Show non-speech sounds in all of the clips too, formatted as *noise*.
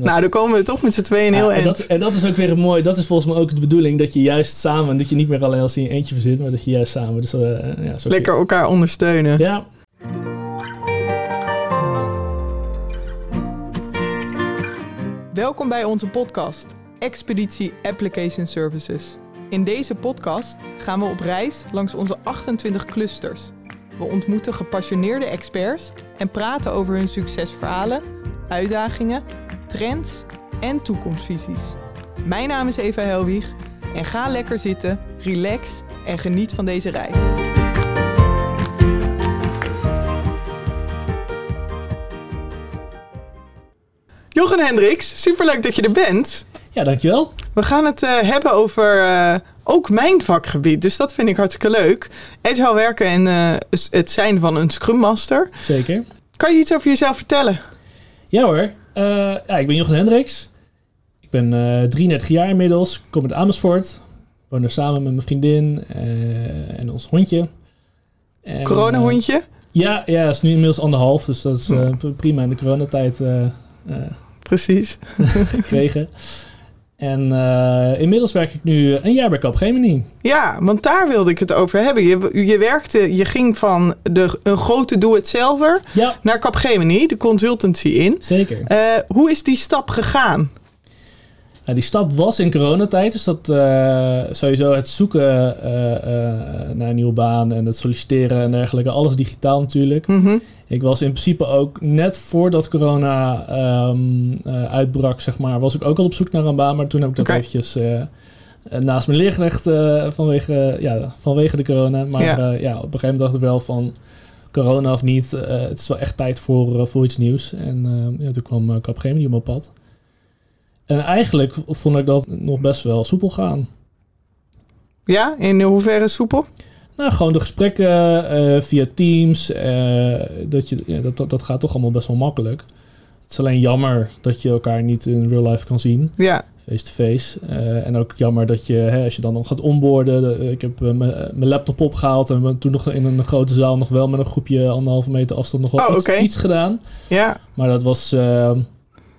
Nou, dan komen we toch met z'n tweeën Ja, heel en, dat, en dat is ook weer mooi. Dat is volgens mij ook de bedoeling dat je juist samen, dat je niet meer alleen als in je eentje verzit, maar dat je juist samen. Dus, eh, ja, zo Lekker elkaar ondersteunen. Ja, Welkom bij onze podcast, Expeditie Application Services. In deze podcast gaan we op reis langs onze 28 clusters. We ontmoeten gepassioneerde experts en praten over hun succesverhalen, uitdagingen, trends en toekomstvisies. Mijn naam is Eva Helwig en ga lekker zitten, relax en geniet van deze reis. Jochen Hendricks, superleuk dat je er bent. ja dankjewel. We gaan het eh, hebben over eh, ook mijn vakgebied, dus dat vind ik hartstikke leuk. Agile werken en eh, het zijn van een Scrum Master. Zeker. Kan je iets over jezelf vertellen? Ja hoor. Eh, ja, ik ben Jochen Hendricks. Ik ben eh 33 jaar inmiddels. Ik kom uit Amersfoort. Ik woon er samen met mijn vriendin eh, en ons hondje. En, Coronahondje? eh, ja, ja, het is nu inmiddels anderhalf. Dus dat is eh, prima in de coronatijd eh, eh, Precies. *laughs* gekregen. En eh, inmiddels werk ik nu een jaar bij Capgemini. Ja, want daar wilde ik het over hebben. Je, je werkte, je ging van de, een grote doe-het-zelver Ja, naar Capgemini, de consultancy in. zeker. Eh, hoe is die stap gegaan? Nou, die stap was in coronatijd, dus dat eh, sowieso het zoeken eh, eh, naar een nieuwe baan en het solliciteren en dergelijke, alles digitaal natuurlijk. Mhm. Ik was in principe ook net voordat corona ehm, eh, uitbrak, zeg maar, was ik ook al op zoek naar een baan, maar toen heb ik dat eventjes naast me neergelegd eh, vanwege, ja, vanwege de corona. Maar Ja. ja. op een gegeven moment dacht ik wel van corona of niet, het is wel echt tijd voor, voor iets nieuws. En eh, ja, toen kwam Capgemini op mijn pad. En eigenlijk vond ik dat nog best wel soepel gaan. Ja, in hoeverre soepel? Nou, gewoon de gesprekken eh, via Teams, eh, dat, je, ja, dat, dat, dat gaat toch allemaal best wel makkelijk. Het is alleen jammer dat je elkaar niet in real life kan zien, Ja, face-to-face. Eh, en ook jammer dat je, hè, als je dan nog gaat onboorden, de- ik heb mijn laptop opgehaald en toen nog in een grote zaal nog wel met een groepje anderhalve meter afstand nog wel Oh, iets, iets gedaan. ja. Maar dat was,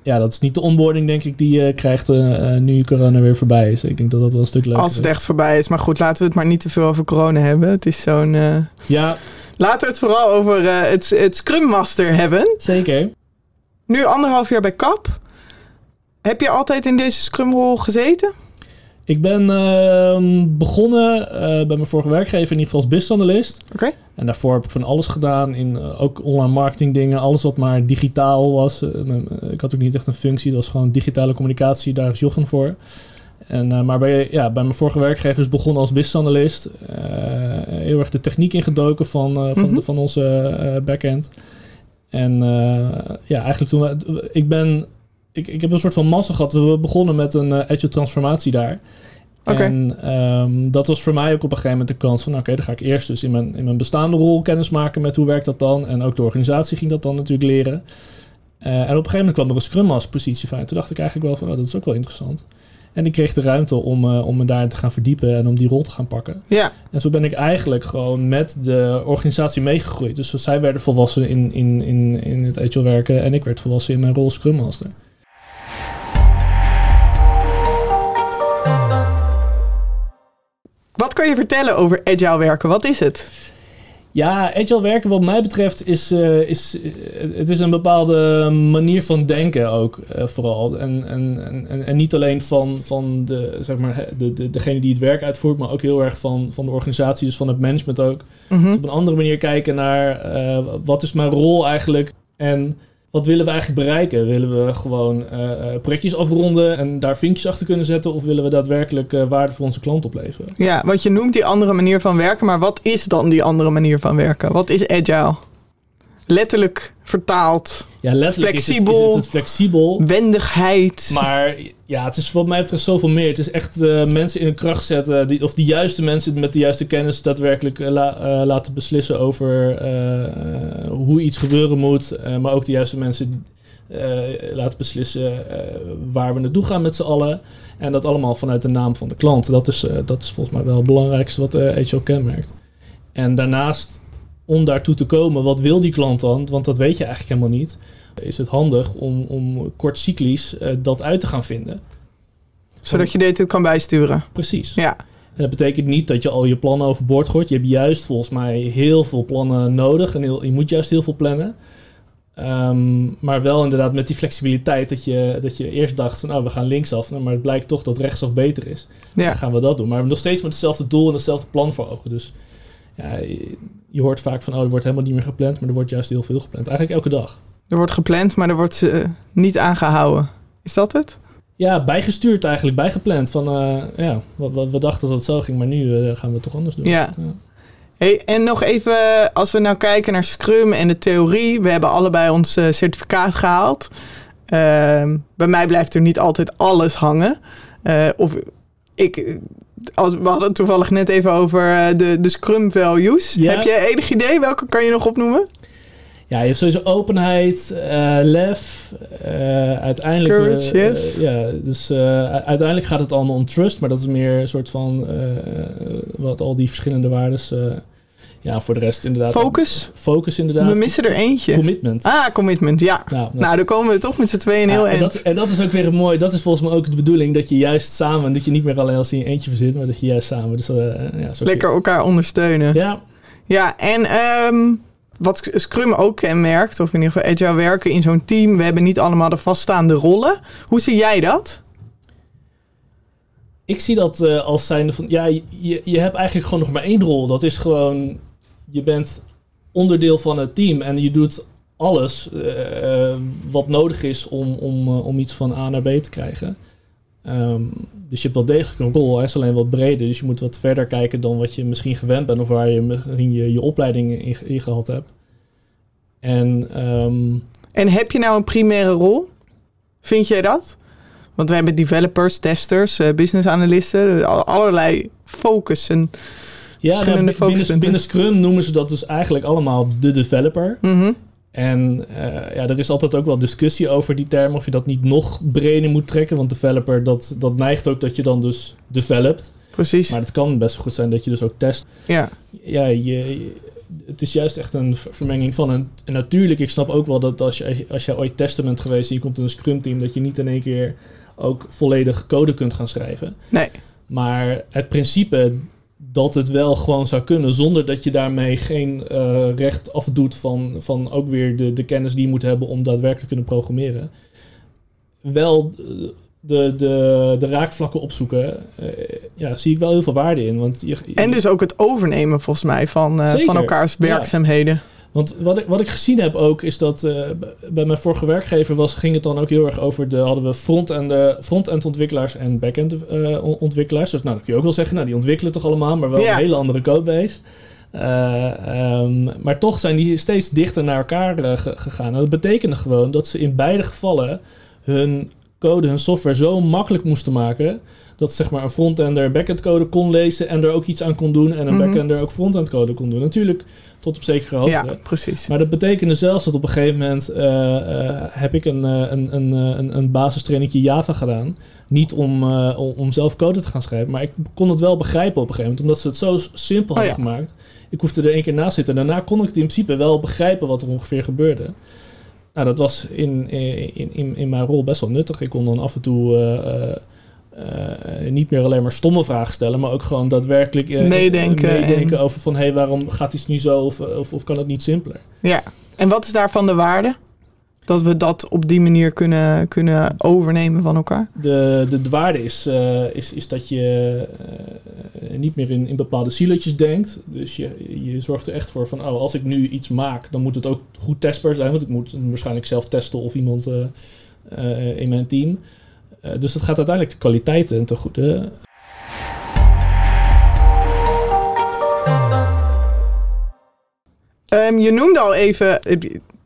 ja, dat is niet de onboarding denk ik die je krijgt eh, eh, nu corona weer voorbij is. Ik denk dat dat wel een stuk leuker Als het is. echt voorbij is. Maar goed, laten we het maar niet te veel over corona hebben. Het is zo'n... eh, Ja, Laten we het vooral over het, het Scrum Master hebben. zeker. Nu anderhalf jaar bij KAP. Heb je altijd in deze Scrum-rol gezeten? Ik ben ehm, begonnen eh, bij mijn vorige werkgever in ieder geval als business analyst. Oké. En daarvoor heb ik van alles gedaan in eh, ook online marketing dingen. Alles wat maar digitaal was. Eh, ik had ook niet echt een functie. Dat was gewoon digitale communicatie. Daar is Jochen voor. En, maar bij, ja, bij mijn vorige werkgever is begonnen als business analyst. Eh, heel erg de techniek ingedoken van, van, Mhm. de, van onze backend. En ja, eigenlijk toen... we- ik ben... Ik, ik heb een soort van massa gehad. We begonnen met een eh, agile transformatie daar. En ehm, dat was voor mij ook op een gegeven moment de kans van... oké, dan ga ik eerst dus in mijn, in mijn bestaande rol kennis maken met hoe werkt dat dan. En ook de organisatie ging dat dan natuurlijk leren. Eh, en op een gegeven moment kwam er een Scrum Master positie van. En toen dacht ik eigenlijk wel van, oh, dat is ook wel interessant. En ik kreeg de ruimte om, eh, om me daarin te gaan verdiepen en om die rol te gaan pakken. Ja. En zo ben ik eigenlijk gewoon met de organisatie meegegroeid. Dus zij werden volwassen in, in, in, in het agile werken en ik werd volwassen in mijn rol Scrum Master. Wat kan je vertellen over agile werken? Wat is het? Ja, agile werken wat mij betreft is, eh, is eh, het is een bepaalde manier van denken ook eh, vooral. En, en, en, en niet alleen van, van de, zeg maar, de, de, degene die het werk uitvoert, maar ook heel erg van, van de organisatie, dus van het management ook. Mhm. op een andere manier kijken naar wat is mijn rol eigenlijk en wat willen we eigenlijk bereiken? Willen we gewoon eh, projectjes afronden en daar vinkjes achter kunnen zetten of willen we daadwerkelijk eh, waarde voor onze klant opleveren? Ja, want je noemt die andere manier van werken, maar wat is dan die andere manier van werken? Wat is agile? Letterlijk vertaald. Ja, letterlijk is het- Flexibel. is het flexibel. Wendigheid. Maar ja, het is wat mij betreft zoveel meer. Het is echt eh, mensen in een kracht zetten. Die, of de juiste mensen met de juiste kennis daadwerkelijk eh, eh, laten beslissen over hoe iets gebeuren moet. Maar ook de juiste mensen laten beslissen waar we naartoe gaan met z'n allen. En dat allemaal vanuit de naam van de klant. Dat is, dat is volgens mij wel het belangrijkste wat eh HL kenmerkt. En daarnaast om daartoe te komen, wat wil die klant dan? Want dat weet je eigenlijk helemaal niet. Is het handig om, om kort cyclisch uh, dat uit te gaan vinden? Zodat je dit kan bijsturen. Precies. Ja. En dat betekent niet dat je al je plannen overboord gooit. Je hebt juist volgens mij heel veel plannen nodig. En heel, je moet juist heel veel plannen. Um, maar wel inderdaad met die flexibiliteit dat je, dat je eerst dacht van nou we gaan linksaf, maar het blijkt toch dat rechtsaf beter is. Ja. Dan gaan we dat doen. Maar we hebben nog steeds met hetzelfde doel en hetzelfde plan voor ogen. Dus ja, je, hoort vaak van oh er wordt helemaal niet meer gepland, maar er wordt juist heel veel gepland. Eigenlijk elke dag. Er wordt gepland, maar er wordt uh, niet aangehouden. Is dat het? Ja, bijgestuurd eigenlijk, bijgepland. Van uh, ja, we, we, dachten dat het zo ging, maar nu uh, gaan we het toch anders doen. Ja. ja. Hey, en nog even, als we nou kijken naar Scrum en de theorie. We hebben allebei ons certificaat gehaald. Uh, bij mij blijft er niet altijd alles hangen. Of ik, als, we hadden het toevallig net even over de, de Scrum values. Ja. Heb je enig idee? Welke kan je nog opnoemen? Ja, je hebt sowieso openheid, uh, lef, uh, uiteindelijk... Courage, uh, yes. ja, dus uiteindelijk gaat het allemaal om trust, maar dat is meer een soort van wat al die verschillende waardes... ja, voor de rest inderdaad... Focus? Focus inderdaad. We missen er eentje. Commitment. Ah, commitment, ja. Nou, nou dan komen we toch met z'n tweeën heel ja, en dat, en dat is ook weer mooi. Dat is volgens mij ook de bedoeling, dat je juist samen... dat je niet meer alleen als in je eentje verzit, maar dat je juist samen... Dus, ja, Lekker elkaar ondersteunen. Ja. Ja, en... Um, wat Scrum ook kenmerkt, of in ieder geval agile werken in zo'n team, we hebben niet allemaal de vaststaande rollen. Hoe zie jij dat? Ik zie dat uh, als zijnde van, ja, je, je hebt eigenlijk gewoon nog maar één rol. Dat is gewoon, je bent onderdeel van het team en je doet alles uh, wat nodig is om, om, om iets van A naar B te krijgen. Um, dus je hebt wel degelijk een rol, hij is alleen wat breder. Dus je moet wat verder kijken dan wat je misschien gewend bent of waar je misschien je, je opleiding in, gehad hebt. En, um, en heb je nou een primaire rol? Vind jij dat? Want we hebben developers, testers, uh, business analisten, allerlei focus en ja, verschillende nou, binnen, binnen Scrum noemen ze dat dus eigenlijk allemaal de developer. Mm -hmm. En uh, ja, er is altijd ook wel discussie over die term, of je dat niet nog breder moet trekken. Want developer, dat, dat neigt ook dat je dan dus developt. Precies. Maar het kan best goed zijn dat je dus ook test. Ja. Ja, je, het is juist echt een vermenging van. En, en, natuurlijk, ik snap ook wel dat als je, als je ooit testen bent geweest en je komt in een scrum team, dat je niet in één keer ook volledig code kunt gaan schrijven. Nee. Maar het principe dat het wel gewoon zou kunnen zonder dat je daarmee geen uh, recht afdoet van, van ook weer de, de kennis die je moet hebben om daadwerkelijk te kunnen programmeren. Wel de, de, de raakvlakken opzoeken, uh, ja, zie ik wel heel veel waarde in. Want je, en dus ook het overnemen volgens mij van, uh, van elkaars werkzaamheden. Ja. Want wat ik, wat ik gezien heb ook, is dat uh, bij mijn vorige werkgever was, ging het dan ook heel erg over de, hadden we front-end front ontwikkelaars en back-end uh, ontwikkelaars. Dus nou, dan kun je ook wel zeggen, nou die ontwikkelen toch allemaal, maar wel ja. een hele andere codebase. Uh, um, maar toch zijn die steeds dichter naar elkaar gegaan. En dat betekende gewoon dat ze in beide gevallen hun code, hun software zo makkelijk moesten maken dat zeg maar een frontender backend code kon lezen en er ook iets aan kon doen en een mm -hmm. backender ook frontend code kon doen. Natuurlijk tot op zekere hoogte. Ja, precies. Maar dat betekende zelfs dat op een gegeven moment uh, uh, heb ik een, een, een, een, een basistrainingje Java gedaan. Niet om, om zelf code te gaan schrijven, maar ik kon het wel begrijpen op een gegeven moment, omdat ze het zo simpel oh, hadden ja. gemaakt. Ik hoefde er één keer naast zitten en daarna kon ik het in principe wel begrijpen wat er ongeveer gebeurde. Nou, dat was in, in, in, in mijn rol best wel nuttig. Ik kon dan af en toe uh, niet meer alleen maar stomme vragen stellen, maar ook gewoon daadwerkelijk uh, meedenken, meedenken over van hé, hey, waarom gaat iets nu zo of, of, of, kan het niet simpeler? Ja, en wat is daarvan de waarde? Dat we dat op die manier kunnen, kunnen overnemen van elkaar? De, de, de waarde is, uh, is, is dat je niet meer in, in bepaalde silootjes denkt. Dus je, je zorgt er echt voor van, oh, als ik nu iets maak, dan moet het ook goed testbaar zijn. Want ik moet waarschijnlijk zelf testen of iemand in mijn team. Dus dat gaat uiteindelijk de kwaliteiten te goede. Um, je noemde al even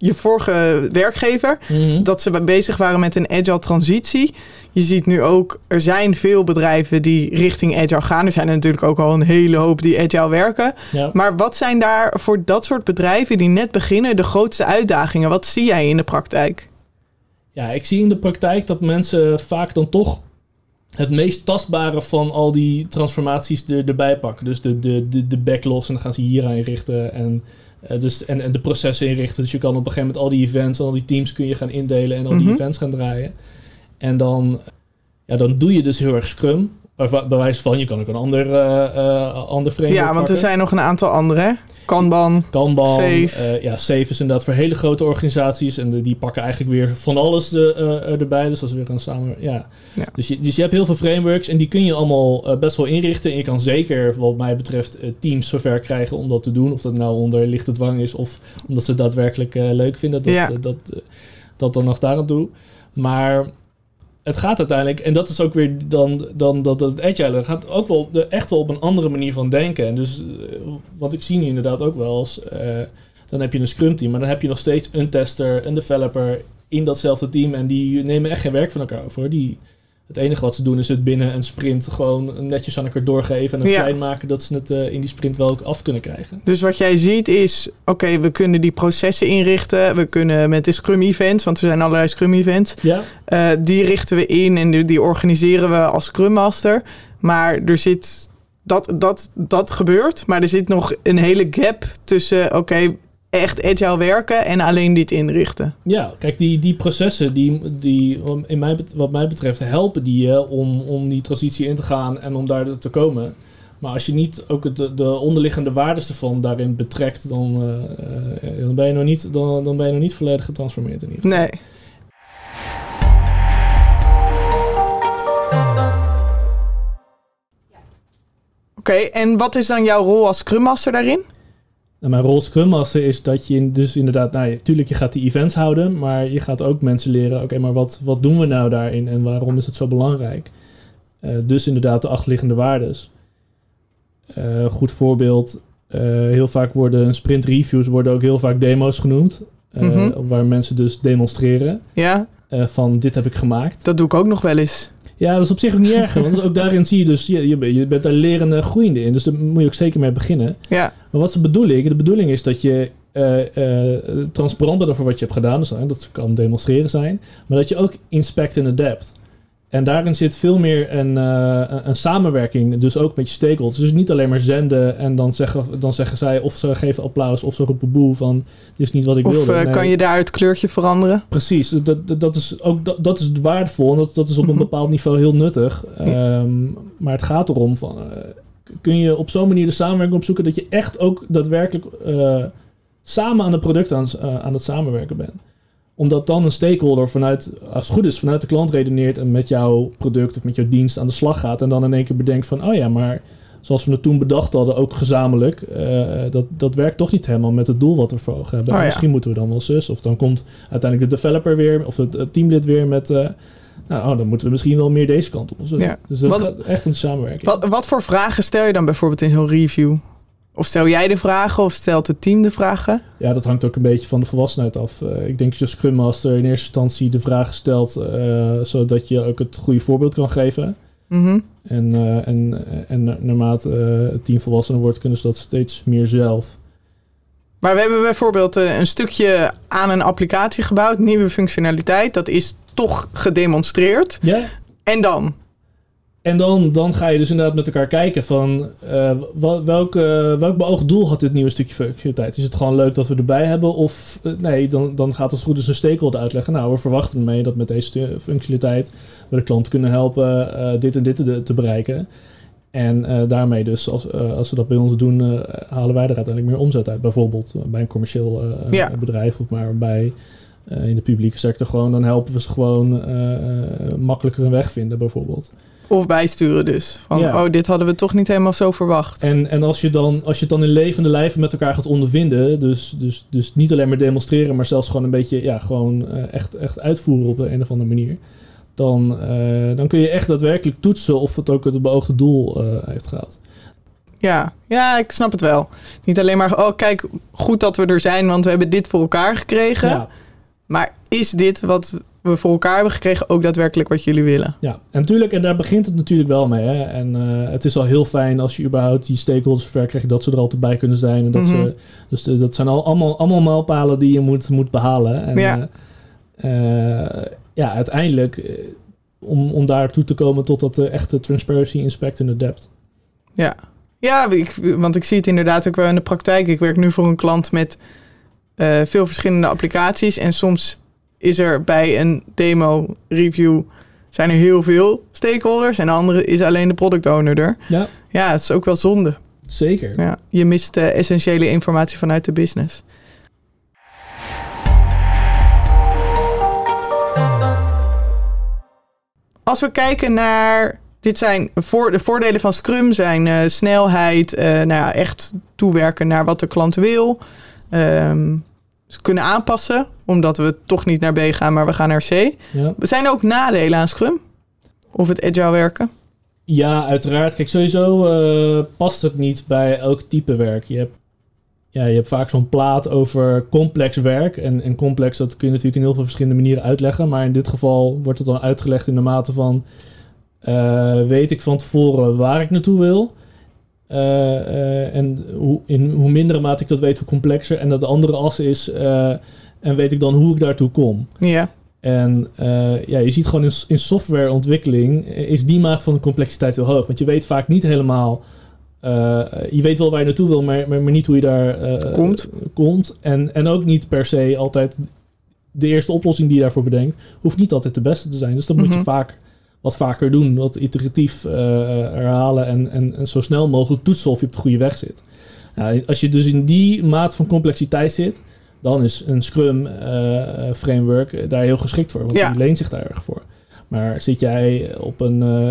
je vorige werkgever, mm -hmm. dat ze bezig waren met een agile transitie. Je ziet nu ook, er zijn veel bedrijven die richting agile gaan. Er zijn er natuurlijk ook al een hele hoop die agile werken. Ja. Maar wat zijn daar voor dat soort bedrijven die net beginnen de grootste uitdagingen? Wat zie jij in de praktijk? Ja, ik zie in de praktijk dat mensen vaak dan toch het meest tastbare van al die transformaties er, erbij pakken. Dus de, de, de, de backlogs en dan gaan ze hier aan richten en, eh, dus, en, en de processen inrichten. Dus je kan op een gegeven moment al die events en al die teams kun je gaan indelen en al die Mhm. events gaan draaien. En dan, ja, dan doe je dus heel erg Scrum. Bij, bij wijze van, je kan ook een ander, eh ander framework Ja, want er zijn nog een aantal andere. Kanban. Kanban, Safe. eh, ja, Safe is inderdaad voor hele grote organisaties. En de- die pakken eigenlijk weer van alles eh, eh, erbij. Dus dat is weer een samen... Ja. Ja. Dus, je, dus je hebt heel veel frameworks en die kun je allemaal best wel inrichten. En je kan zeker, wat mij betreft, teams zover krijgen om dat te doen. Of dat nou onder lichte dwang is of omdat ze het daadwerkelijk leuk vinden. Dat, Ja. dat, eh, dat dan nog daar aan toe. Maar het gaat uiteindelijk, en dat is ook weer dan, dan dat het agile, gaat ook wel echt wel op een andere manier van denken. En dus eh, wat ik zie nu inderdaad ook wel als, eh, dan heb je een scrum team, maar dan heb je nog steeds een tester, een developer in datzelfde team en die nemen echt geen werk van elkaar over. Die, het enige wat ze doen is het binnen een sprint gewoon netjes aan elkaar doorgeven en het Ja. klein maken dat ze het eh, in die sprint wel ook af kunnen krijgen. Dus wat jij ziet is, oké, we kunnen die processen inrichten. We kunnen met de Scrum Events, want er zijn allerlei Scrum Events. Ja, eh, die richten we in en die, die organiseren we als Scrum Master. Maar er zit, dat, dat, dat gebeurt, maar er zit nog een hele gap tussen, oké, echt agile werken en alleen dit inrichten. Ja, kijk, die, die processen, die, die in mij, bet- wat mij betreft, helpen die je om, om die transitie in te gaan en om daar te komen. Maar als je niet ook de, de onderliggende waarden ervan daarin betrekt, dan, eh, eh, dan, ben je nog niet, dan, dan ben je nog niet volledig getransformeerd in ieder geval. Nee. Oké, en wat is dan jouw rol als Scrum Master daarin? En mijn rol Scrum Master is dat je dus inderdaad, nou ja, tuurlijk je gaat die events houden, maar je gaat ook mensen leren, oké, maar wat, wat doen we nou daarin en waarom is het zo belangrijk? Eh, dus inderdaad de achterliggende waardes. Eh, goed voorbeeld, eh, heel vaak worden sprint reviews worden ook heel vaak demo's genoemd, Mhm. waar mensen dus demonstreren Ja, van dit heb ik gemaakt. dat doe ik ook nog wel eens. Ja, dat is op zich ook niet erg, want ook daarin zie je dus, je, je, bent- daar lerende groeiende in, dus daar moet je ook zeker mee beginnen. Ja, Maar wat is de bedoeling? De bedoeling is dat je eh, eh, transparant bent over wat je hebt gedaan. Dus, dat kan demonstreren zijn. Maar dat je ook inspect en adapt. En daarin zit veel meer een, eh, een- een samenwerking. Dus ook met je stakeholders. Dus niet alleen maar zenden en dan zeggen, dan zeggen zij... of ze geven applaus of ze roepen boe van... dit is niet wat ik of wilde. eh, Nee, kan je daar het kleurtje veranderen? Precies, dat, dat, dat is ook dat, dat is waardevol en dat, dat is op een *laughs* bepaald niveau heel nuttig. Ehm, maar het gaat erom van eh, kun je op zo'n manier de samenwerking opzoeken dat je echt ook daadwerkelijk eh, samen aan het product aan, eh, aan het samenwerken bent. Omdat dan een stakeholder vanuit, als het goed is, vanuit de klant redeneert en met jouw product of met jouw dienst aan de slag gaat en dan in één keer bedenkt van, oh ja, maar zoals we het toen bedacht hadden, ook gezamenlijk, eh, dat, dat werkt toch niet helemaal met het doel wat we voor ogen hebben. Oh ja. Misschien moeten we dan wel zus, of dan komt uiteindelijk de developer weer, of het, het teamlid weer met, eh, nou, oh, dan moeten we misschien wel meer deze kant op. Of zo. Ja. Dus dat Wat- gaat echt de samenwerking. Wat, wat voor vragen stel je dan bijvoorbeeld in zo'n review? Of stel jij de vragen of stelt het team de vragen? Ja, dat hangt ook een beetje van de volwassenheid af. Eh, ik denk dat je Scrum Master in eerste instantie de vragen stelt, eh, zodat je ook het goede voorbeeld kan geven. Mhm. En, eh, en, en naarmate het team volwassener wordt, kunnen ze dat steeds meer zelf. Maar we hebben bijvoorbeeld een stukje aan een applicatie gebouwd, nieuwe functionaliteit. Dat is toch gedemonstreerd. Ja. En dan? En dan, dan ga je dus inderdaad met elkaar kijken van eh, wel- welk, welk beoogd doel had dit nieuwe stukje functionaliteit? Is het gewoon leuk dat we erbij hebben? Of eh, nee, dan, dan gaat het goed dus een stakeholder uitleggen. Nou, we verwachten ermee dat met deze functionaliteit we de klant kunnen helpen eh, dit en dit te, te bereiken. En daarmee dus, als, als ze dat bij ons doen, halen wij er uiteindelijk meer omzet uit. Bijvoorbeeld bij een commercieel Ja. bedrijf of maar bij in de publieke sector gewoon. Dan helpen we ze gewoon makkelijker een weg vinden bijvoorbeeld. Of bijsturen dus. Van, Ja. oh, dit hadden we toch niet helemaal zo verwacht. En, en als, je dan, als je het dan in levende lijven met elkaar gaat ondervinden, dus, dus, dus niet alleen maar demonstreren, maar zelfs gewoon een beetje ja, gewoon, eh, echt, echt uitvoeren op een of andere manier, dan, eh, dan kun je echt daadwerkelijk toetsen of het ook het beoogde doel eh, heeft gehaald. Ja. ja, ik snap het wel. Niet alleen maar, oh kijk, goed dat we er zijn, want we hebben dit voor elkaar gekregen. Ja, Maar is dit wat we voor elkaar hebben gekregen ook daadwerkelijk wat jullie willen? ja, en natuurlijk, en daar begint het natuurlijk wel mee. Hè? En eh, het is al heel fijn als je überhaupt die stakeholders zover krijgt dat ze er altijd bij kunnen zijn. En dat, Mhm. ze, dus de- dat zijn al, allemaal, allemaal mijlpalen die je moet, moet behalen. En, Ja. eh, eh, ja, uiteindelijk, om, om daartoe te komen tot dat echte transparency, inspect en adapt. Ja, ja ik, want ik zie het inderdaad ook wel in de praktijk. Ik werk nu voor een klant met veel verschillende applicaties. En soms is er bij een demo review zijn er heel veel stakeholders. En de andere is alleen de product owner er. Ja, ja het is ook wel zonde. Zeker. Ja, je mist uh, essentiële informatie vanuit de business. Als we kijken naar. Dit zijn voor, de voordelen van Scrum zijn uh, snelheid, uh, nou ja, echt toewerken naar wat de klant wil. Um, kunnen aanpassen, omdat we toch niet naar B gaan, maar we gaan naar C. Ja. Zijn er ook nadelen aan Scrum? Of het agile werken? Ja, uiteraard. Kijk, sowieso uh, past het niet bij elk type werk. Je hebt, ja, je hebt vaak zo'n plaat over complex werk. En, en complex, dat kun je natuurlijk in heel veel verschillende manieren uitleggen. Maar in dit geval wordt het dan uitgelegd in de mate van... Uh, weet ik van tevoren waar ik naartoe wil... Uh, en hoe, in hoe mindere mate ik dat weet, hoe complexer. En dat de andere as is, uh, en weet ik dan hoe ik daartoe kom. Ja. En uh, ja, je ziet gewoon in, in softwareontwikkeling is die maat van de complexiteit heel hoog. Want je weet vaak niet helemaal. je weet wel waar je naartoe wil, maar, maar, maar niet hoe je daar komt. komt. En, en ook niet per se altijd de eerste oplossing die je daarvoor bedenkt, hoeft niet altijd de beste te zijn. Dus dat mm -hmm. moet je vaak wat vaker doen, wat iteratief uh, herhalen en, en, en, zo snel mogelijk toetsen of je op de goede weg zit. Nou, als je dus in die maat van complexiteit zit, dan is een Scrum uh, framework daar heel geschikt voor, want ja. die leent zich daar erg voor. Maar zit jij op een uh,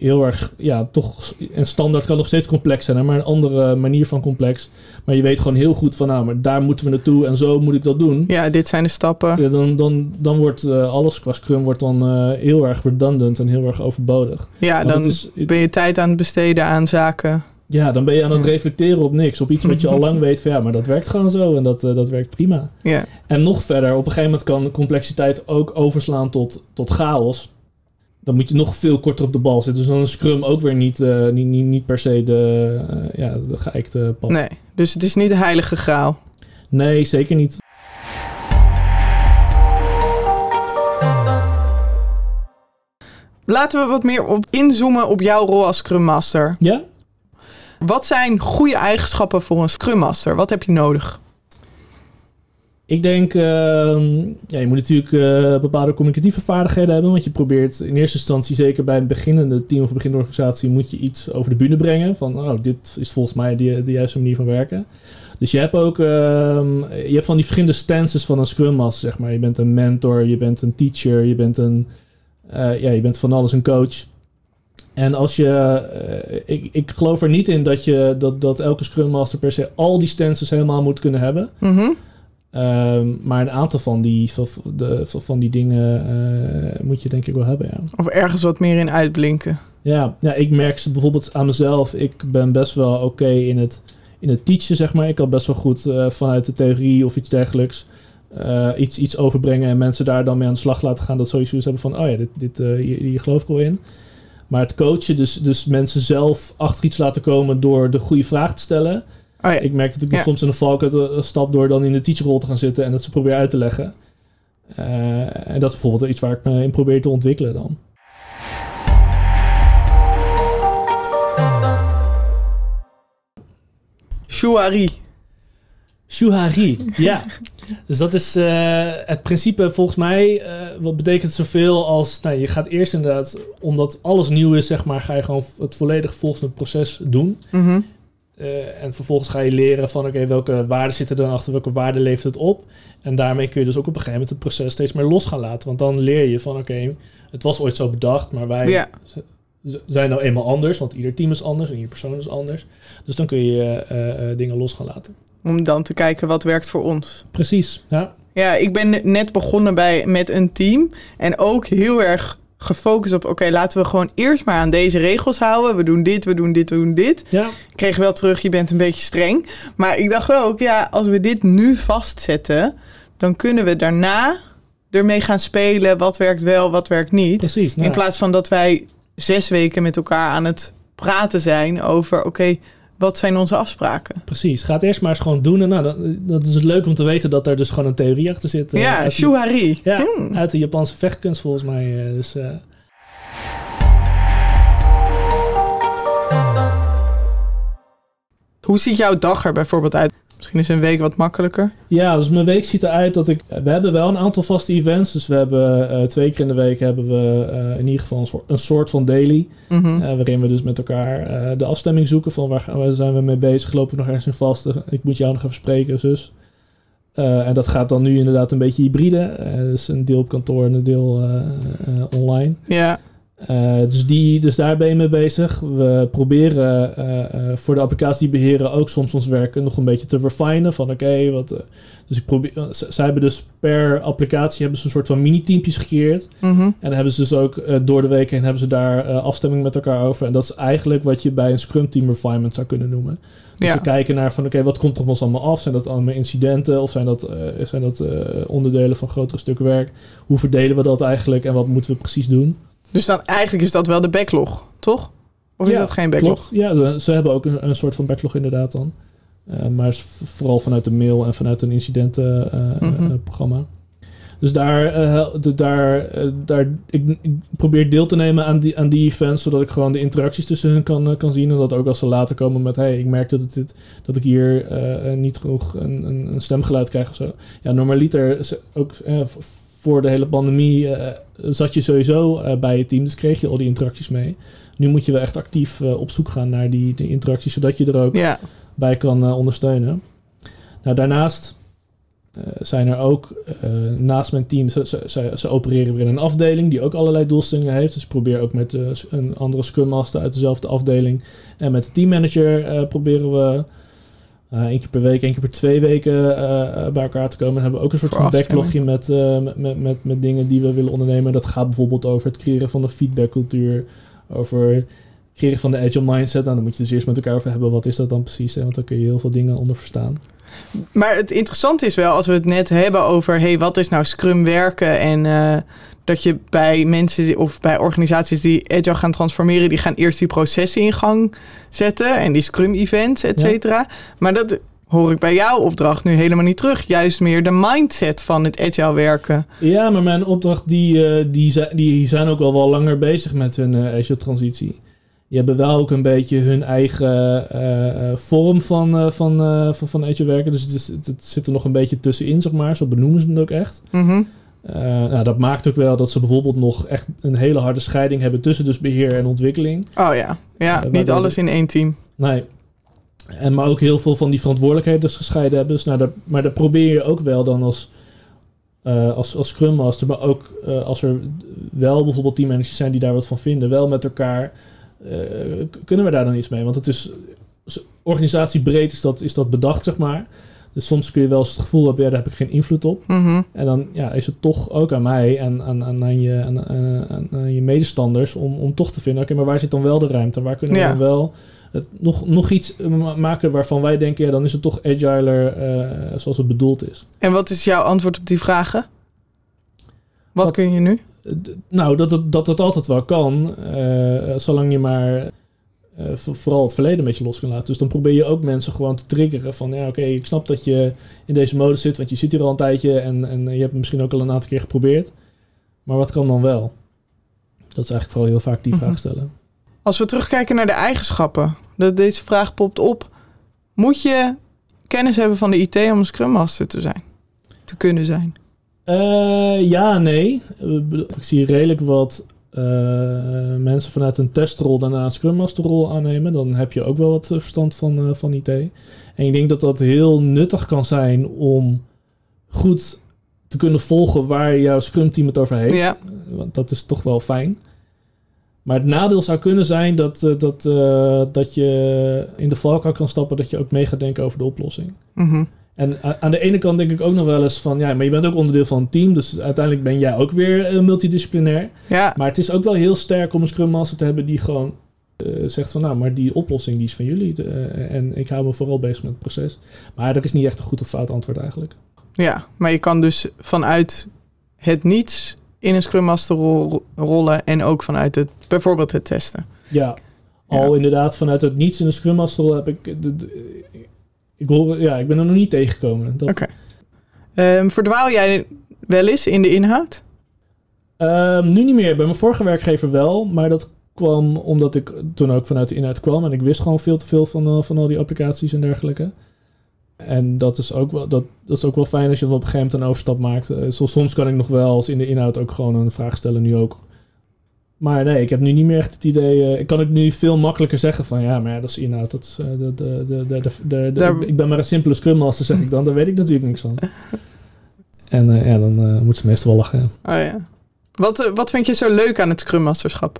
heel erg, ja, toch, een standaard kan nog steeds complex zijn, hè, maar een andere manier van complex. Maar je weet gewoon heel goed van, nou, maar daar moeten we naartoe en zo moet ik dat doen. Ja, dit zijn de stappen. Ja, dan, dan, dan wordt uh, alles qua Scrum wordt dan uh, heel erg redundant en heel erg overbodig. Ja, Want dan is- ben je tijd aan het besteden aan zaken. Ja, dan ben je aan het reflecteren op niks. Op iets wat je al lang weet van ja, maar dat werkt gewoon zo en dat, eh, dat werkt prima. Ja, En nog verder, op een gegeven moment kan complexiteit ook overslaan tot, tot chaos. Dan moet je nog veel korter op de bal zitten. Dus dan is Scrum ook weer niet, eh, niet, niet, niet per se de, eh, ja, de geëikte pad. nee. Dus het is niet de heilige graal. Nee, zeker niet. Laten we wat meer op inzoomen op jouw rol als Scrum Master. Ja? Wat zijn goede eigenschappen voor een Scrum Master? Wat heb je nodig? Ik denk, ehm, ja, je moet natuurlijk eh, bepaalde communicatieve vaardigheden hebben. Want je probeert in eerste instantie, zeker bij een beginnende team of een beginnende organisatie, moet je iets over de bühne brengen. Van, oh, dit is volgens mij de, de juiste manier van werken. Dus je hebt ook, ehm, je hebt van die verschillende stances van een Scrum Master, zeg maar. Je bent een mentor, je bent een teacher, je bent een, eh, ja, je bent van alles een coach. En als je, eh, ik, ik geloof er niet in dat, je, dat, dat elke Scrum Master per se al die stances helemaal moet kunnen hebben. Mhm. Ehm, maar een aantal van die, van, de, van die dingen eh, moet je denk ik wel hebben, ja. Of ergens wat meer in uitblinken. Ja, ja ik merk ze bijvoorbeeld aan mezelf. Ik ben best wel oké in, het, in het teachen, zeg maar. Ik kan best wel goed eh, vanuit de theorie of iets dergelijks iets, iets overbrengen... en mensen daar dan mee aan de slag laten gaan. Dat sowieso eens hebben van, oh ja, dit, dit, eh, hier, hier geloof ik wel in. Maar het coachen, dus, dus mensen zelf achter iets laten komen... door de goede vraag te stellen... Oh ja. Ik merk dat ik Ja. soms in een valkuil eh, stap door dan in de teacherrol te gaan zitten en dat ze proberen uit te leggen. Eh, en dat is bijvoorbeeld iets waar ik me in probeer te ontwikkelen dan. Shuari. Shuhari, ja. Dus dat is eh, het principe volgens mij. eh, wat betekent zoveel als. Nou, je gaat eerst inderdaad, omdat alles nieuw is, zeg maar, ga je gewoon het volledig volgende proces doen. Mhm. Eh, en vervolgens ga je leren van oké, welke waarden zitten er dan achter, welke waarden levert het op. En daarmee kun je dus ook op een gegeven moment het proces steeds meer los gaan laten. Want dan leer je van oké, het was ooit zo bedacht, maar wij zijn nou eenmaal anders. Want ieder team is anders en ieder persoon is anders. Dus dan kun je dingen los gaan laten. Om dan te kijken wat werkt voor ons. Precies, ja. Ja, ik ben net begonnen bij, met een team. En ook heel erg gefocust op... oké, laten we gewoon eerst maar aan deze regels houden. We doen dit, we doen dit, we doen dit. Ja, Ik kreeg wel terug, je bent een beetje streng. Maar ik dacht ook, ja, als we dit nu vastzetten... dan kunnen we daarna ermee gaan spelen. Wat werkt wel, wat werkt niet. precies. Nou, In plaats van dat wij zes weken met elkaar aan het praten zijn... over, oké, wat zijn onze afspraken? Precies, ga het eerst maar eens gewoon doen. En nou, dat, dat is leuk om te weten dat er dus gewoon een theorie achter zit. Eh, ja, shuhari. Ja, hmm. uit de Japanse vechtkunst volgens mij. Eh, dus. Eh. Hoe ziet jouw dag er bijvoorbeeld uit? Misschien is een week wat makkelijker. Ja, dus mijn week ziet eruit dat ik... We hebben wel een aantal vaste events. Dus we hebben uh, twee keer in de week hebben we uh, in ieder geval een soort, een soort van daily. Mhm. Uh, waarin we dus met elkaar de afstemming zoeken van waar, gaan, waar zijn we mee bezig. Lopen we nog ergens in vast? Ik moet jou nog even spreken, zus. en dat gaat dan nu inderdaad een beetje hybride. dus een deel op kantoor en een deel online. Ja. Uh, dus, die, dus daar ben je mee bezig. We proberen uh, uh, voor de applicatie die beheren ook soms ons werk nog een beetje te refinen. Van oké, wat. dus ik probeer. Zij hebben dus per applicatie hebben ze een soort van mini-teampjes gecreëerd. Mm -hmm. En dan hebben ze dus ook door de week heen hebben ze daar afstemming met elkaar over. En dat is eigenlijk wat je bij een Scrum Team refinement zou kunnen noemen. Dus ja. ze kijken naar van oké, wat komt er ons allemaal af? Zijn dat allemaal incidenten of zijn dat, zijn dat onderdelen van grotere stukken werk? Hoe verdelen we dat eigenlijk en wat moeten we precies doen? Dus dan eigenlijk is dat wel de backlog, toch? Of is ja, dat geen backlog? Klopt. Ja, ze hebben ook een, een soort van backlog inderdaad dan. Uh, maar vooral vanuit de mail en vanuit een incidentenprogramma. Uh, mm -hmm. Dus daar, uh, de, daar, daar ik, ik, probeer deel te nemen aan die, aan die events, zodat ik gewoon de interacties tussen hen kan, kan zien. En dat ook als ze later komen met, hey, ik merk dat, het dit, dat ik hier niet genoeg een, een, een, stemgeluid krijg of zo. Ja, normaliter, ook voor de hele pandemie uh, zat je sowieso uh, bij je team, dus kreeg je al die interacties mee. Nu moet je wel echt actief uh, op zoek gaan naar die, die interacties, zodat je er ook bij kan ondersteunen. Nou, daarnaast zijn er ook naast mijn team, ze, ze, ze, opereren weer in een afdeling die ook allerlei doelstellingen heeft. Dus ik probeer ook met een andere Scrum Master uit dezelfde afdeling en met de teammanager proberen we één keer per week, één keer per twee weken uh, bij elkaar te komen. Dan hebben we ook een soort van backlogje met, met, met, met, dingen die we willen ondernemen. Dat gaat bijvoorbeeld over het creëren van een feedbackcultuur, over het creëren van de agile mindset. Nou, dan moet je dus eerst met elkaar over hebben, wat is dat dan precies? Hè? Want dan kun je heel veel dingen onder verstaan. Maar het interessante is wel, als we het net hebben over... hey, wat is nou Scrum werken en uh, dat je bij mensen of bij organisaties die agile gaan transformeren... die gaan eerst die processen in gang zetten en die Scrum-events, et cetera. Ja. Maar dat hoor ik bij jouw opdracht nu helemaal niet terug. Juist meer de mindset van het agile werken. Ja, maar mijn opdracht, die, uh, die, die zijn ook al wel langer bezig met hun uh, agile transitie die hebben wel ook een beetje hun eigen uh, vorm van, uh, van, van, van agile werken. Dus het, is, het, zit er nog een beetje tussenin, zeg maar. Zo benoemen ze het ook echt. Mm -hmm. nou, dat maakt ook wel dat ze bijvoorbeeld nog echt een hele harde scheiding hebben tussen dus beheer en ontwikkeling. Oh ja, ja niet alles in één team. Nee. En, maar ook heel veel van die verantwoordelijkheden dus gescheiden hebben. Dus, nou, dat, maar dat probeer je ook wel dan als, als, als Scrum Master. Maar ook als er wel bijvoorbeeld teammanagers zijn die daar wat van vinden. Wel met elkaar... Uh, kunnen we daar dan iets mee? Want het is organisatiebreed is dat, is dat bedacht, zeg maar. Dus soms kun je wel eens het gevoel hebben, ja, daar heb ik geen invloed op. Mm -hmm. En dan ja, is het toch ook aan mij en aan, aan, aan, je, aan, aan, aan je medestanders om, om toch te vinden, oké, okay, maar waar zit dan wel de ruimte? Waar kunnen we Ja. dan wel het, nog, nog iets ma- maken waarvan wij denken, ja, dan is het toch agiler eh, zoals het bedoeld is. En wat is jouw antwoord op die vragen? Wat, Wat- kun je nu? Nou, dat het, dat het altijd wel kan, eh, zolang je maar eh, vo- vooral het verleden een beetje los kan laten. Dus dan probeer je ook mensen gewoon te triggeren van, ja oké, ik snap dat je in deze mode zit, want je zit hier al een tijdje en, en je hebt het misschien ook al een aantal keer geprobeerd. Maar wat kan dan wel? Dat is eigenlijk vooral heel vaak die Mhm. vraag stellen. Als we terugkijken naar de eigenschappen, dat deze vraag popt op. Moet je kennis hebben van de IT om een Scrum Master te zijn? Te kunnen zijn? Eh, ja, nee. Ik zie redelijk wat eh, mensen vanuit een testrol daarna een Scrum Master rol aannemen. Dan heb je ook wel wat eh, verstand van, van IT. En ik denk dat dat heel nuttig kan zijn om goed te kunnen volgen waar jouw Scrum team het over heeft. Ja. Want dat is toch wel fijn. Maar het nadeel zou kunnen zijn dat, dat, dat je in de valkuil kan stappen dat je ook mee gaat denken over de oplossing. Mhm. En a- aan de ene kant denk ik ook nog wel eens van, ja, maar je bent ook onderdeel van een team, dus uiteindelijk ben jij ook weer eh, multidisciplinair. Ja, Maar het is ook wel heel sterk om een Scrum Master te hebben die gewoon eh, zegt van, nou, maar die oplossing die is van jullie eh, en ik hou me vooral bezig met het proces. Maar dat is niet echt een goed of fout antwoord eigenlijk. ja, maar je kan dus vanuit het niets in een Scrum Master rol rollen en ook vanuit het, bijvoorbeeld het testen. Ja, al inderdaad vanuit het niets in de Scrum Master rol heb ik, de, de- ik hoor, ja, ik ben er nog niet tegengekomen. Dat, Oké. Ehm, verdwaal jij wel eens in de inhoud? Ehm, nu niet meer. Bij mijn vorige werkgever wel. Maar dat kwam omdat ik toen ook vanuit de inhoud kwam. En ik wist gewoon veel te veel van, eh, van al die applicaties en dergelijke. En dat is ook wel, dat, dat is ook wel fijn als je op een gegeven moment een overstap maakt. Eh, soms kan ik nog wel als in de inhoud ook gewoon een vraag stellen, nu ook. Maar nee, ik heb nu niet meer echt het idee. eh, ik kan het nu veel makkelijker zeggen van ja, maar ja, dat is inhoud. Dat is, eh, de, de, de, Daar- ik ben maar een simpele scrum master, zeg ik dan. Daar weet ik natuurlijk niks van. *laughs* En eh, ja, dan moet ze meestal wel lachen. ja. Oh ja. Wat, wat vind je zo leuk aan het Scrum Masterschap?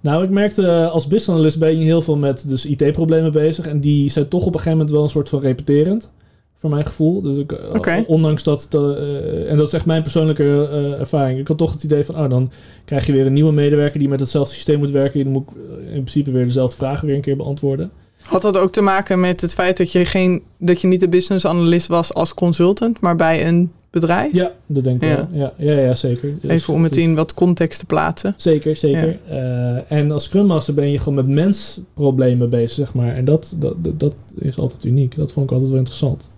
Nou, ik merkte als business analyst ben je heel veel met dus IT-problemen bezig. En die zijn toch op een gegeven moment wel een soort van repeterend. Voor mijn gevoel. Dus ik, eh, ondanks dat, eh, en dat is echt mijn persoonlijke eh, ervaring. Ik had toch het idee van, oh, dan krijg je weer een nieuwe medewerker die met hetzelfde systeem moet werken. Dan moet ik in principe weer dezelfde vragen weer een keer beantwoorden. Had dat ook te maken met het feit dat je, geen, dat je niet de business analyst was als consultant, maar bij een bedrijf? Ja, dat denk ik Ja. wel. Ja, ja, ja zeker. Dus- Even om het dus- in wat context te plaatsen. Zeker, zeker. En als Scrum Master ben je gewoon met mensproblemen bezig, zeg maar. En dat, dat, dat, dat is altijd uniek. Dat vond ik altijd wel interessant.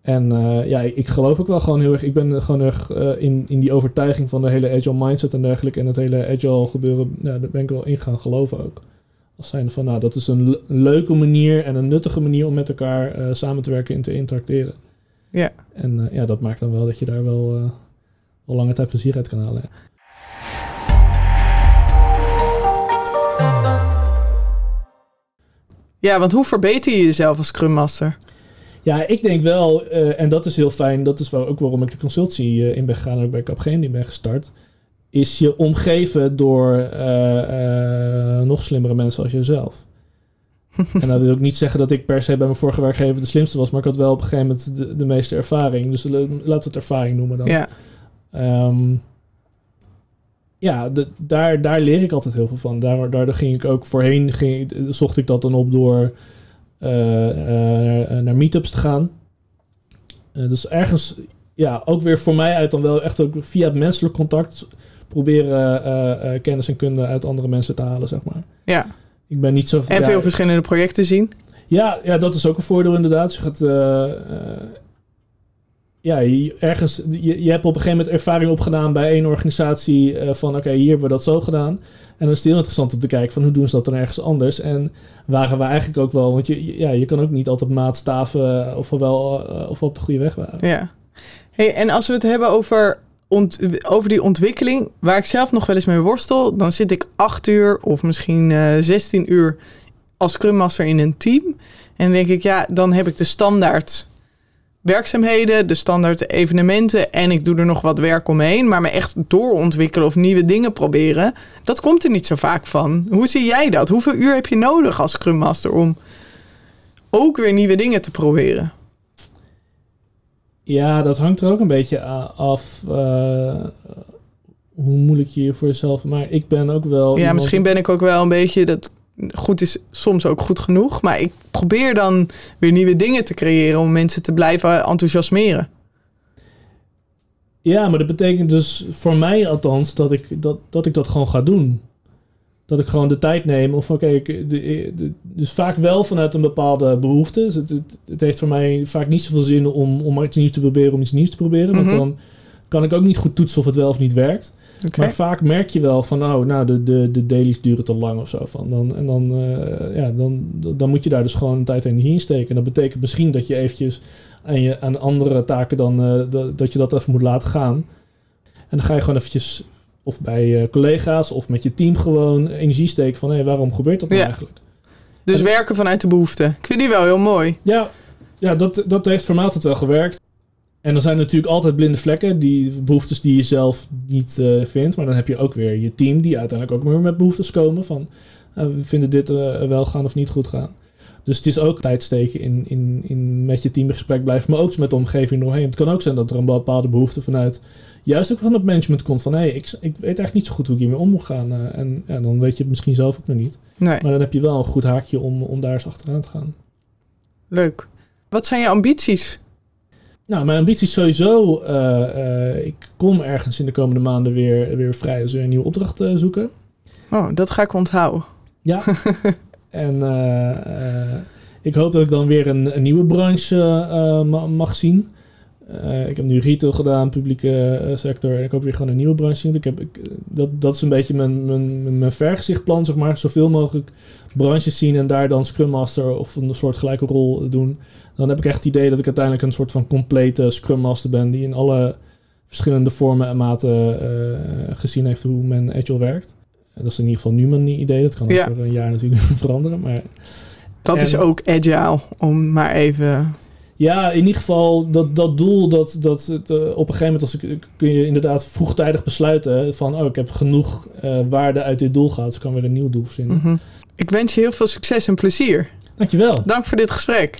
En eh, ja, ik, ik geloof ook wel gewoon heel erg... Ik ben gewoon erg eh, in, in die overtuiging van de hele agile mindset en dergelijke. En het hele agile gebeuren, ja, daar ben ik wel in gaan geloven ook. Als zijn van, nou, dat is een, le- een leuke manier en een nuttige manier om met elkaar eh, samen te werken en te interacteren. Ja. En ja, dat maakt dan wel dat je daar wel, wel lange tijd plezier uit kan halen. ja. Ja, want hoe verbeter je jezelf als Scrum Master? Ja, ik denk wel, eh, en dat is heel fijn, dat is wel ook waarom ik de consultancy eh, in ben gegaan en ook bij Capgemini ben gestart, is je omgeven door eh, nog slimmere mensen als jezelf. *laughs* en dat wil ik niet zeggen dat ik per se bij mijn vorige werkgever de slimste was, maar ik had wel op een gegeven moment de, de meeste ervaring. Dus la- laten we het ervaring noemen dan. Ja. Ehm, ja, de- daar, daar leer ik altijd heel veel van. Daar, daardoor ging ik ook voorheen, ging, zocht ik dat dan op door naar meetups te gaan. Eh, dus ergens, ja, ook weer voor mij uit dan wel echt ook via het menselijk contact proberen eh, eh, kennis en kunde uit andere mensen te halen, zeg maar. ja. Ik ben niet zo... En ja, veel verschillende projecten zien. ja, ja, dat is ook een voordeel inderdaad. Je gaat, eh, eh, ja, je, ergens, je, je hebt op een gegeven moment ervaring opgedaan bij één organisatie eh, van oké, hier hebben we dat zo gedaan. En dan is het heel interessant om te kijken van hoe doen ze dat dan ergens anders. En waren we eigenlijk ook wel, want je, ja, je kan ook niet altijd maatstaven of we wel eh, of op de goede weg waren. Ja. Hey, en als we het hebben over, ont- over die ontwikkeling, waar ik zelf nog wel eens mee worstel, dan zit ik acht uur of misschien eh 16 uur als Scrum Master in een team. En dan denk ik, ja, dan heb ik de standaard werkzaamheden, de standaard evenementen en ik doe er nog wat werk omheen. Maar me echt doorontwikkelen of nieuwe dingen proberen, dat komt er niet zo vaak van. Hoe zie jij dat? Hoeveel uur heb je nodig als Scrum Master om ook weer nieuwe dingen te proberen? Ja, dat hangt er ook een beetje af eh, hoe moeilijk je je voor jezelf... Maar ik ben ook wel... Ja, misschien ben ik ook wel een beetje dat goed is soms ook goed genoeg. Maar ik probeer dan weer nieuwe dingen te creëren om mensen te blijven enthousiasmeren. Ja, maar dat betekent dus voor mij althans dat ik dat, dat, ik dat gewoon ga doen. Dat ik gewoon de tijd neem. Of oké, dus vaak wel vanuit een bepaalde behoefte. Dus het, het, het heeft voor mij vaak niet zoveel zin om, om iets nieuws te proberen om iets nieuws te proberen. Want Mhm. dan kan ik ook niet goed toetsen of het wel of niet werkt. Maar vaak merk je wel van, oh, nou, de, de, de dailies duren te lang of zo. Van. Dan, en dan, eh, ja, dan, dan moet je daar dus gewoon tijd en energie in steken. En dat betekent misschien dat je eventjes aan, je, aan andere taken dan, eh, dat, dat je dat even moet laten gaan. En dan ga je gewoon eventjes, of bij eh, collega's of met je team gewoon energie steken van, hé, waarom gebeurt dat nou Ja. eigenlijk? Dus en- werken vanuit de behoefte. Ik vind die wel heel mooi. Ja, ja dat, dat heeft voor mij altijd wel gewerkt. En er zijn natuurlijk altijd blinde vlekken, die behoeftes die je zelf niet eh, vindt. Maar dan heb je ook weer je team die uiteindelijk ook weer met behoeftes komen van eh, we vinden dit eh, wel gaan of niet goed gaan. Dus het is ook tijd steken in, in, in met je team in gesprek blijven, maar ook met de omgeving doorheen. Het kan ook zijn dat er een bepaalde behoefte vanuit, juist ook van het management komt van hé, ik, ik weet eigenlijk niet zo goed hoe ik hiermee om moet gaan. en ja, dan weet je het misschien zelf ook nog niet. Nee, Maar dan heb je wel een goed haakje om, om daar eens achteraan te gaan. leuk. Wat zijn je ambities? Nou, mijn ambitie is sowieso. eh, eh, ik kom ergens in de komende maanden weer, weer vrij. Dus weer een nieuwe opdracht eh, zoeken. Oh, dat ga ik onthouden. Ja. *laughs* en ik hoop dat ik dan weer een, een nieuwe branche ma- mag zien. Eh, ik heb nu retail gedaan, publieke eh, sector. En ik hoop weer gewoon een nieuwe branche zien. Ik heb, ik, eh, dat, dat is een beetje mijn, mijn, mijn vergezichtplan, zeg maar. Zoveel mogelijk branches zien en daar dan Scrum Master of een soort gelijke rol doen. Dan heb ik echt het idee dat ik uiteindelijk een soort van complete Scrum Master ben... die in alle verschillende vormen en maten gezien heeft hoe men Agile werkt. Dat is in ieder geval nu mijn idee. Dat kan Ja. over een jaar natuurlijk *laughs* veranderen, maar... Dat is ook agile, om maar even... Ja, in ieder geval dat, dat doel dat, dat het, eh, op een gegeven moment als ik, kun je inderdaad vroegtijdig besluiten van oh, ik heb genoeg eh, waarde uit dit doel gehaald, dus ik kan weer een nieuw doel verzinnen. Mhm. Ik wens je heel veel succes en plezier. Dankjewel. Dank voor dit gesprek.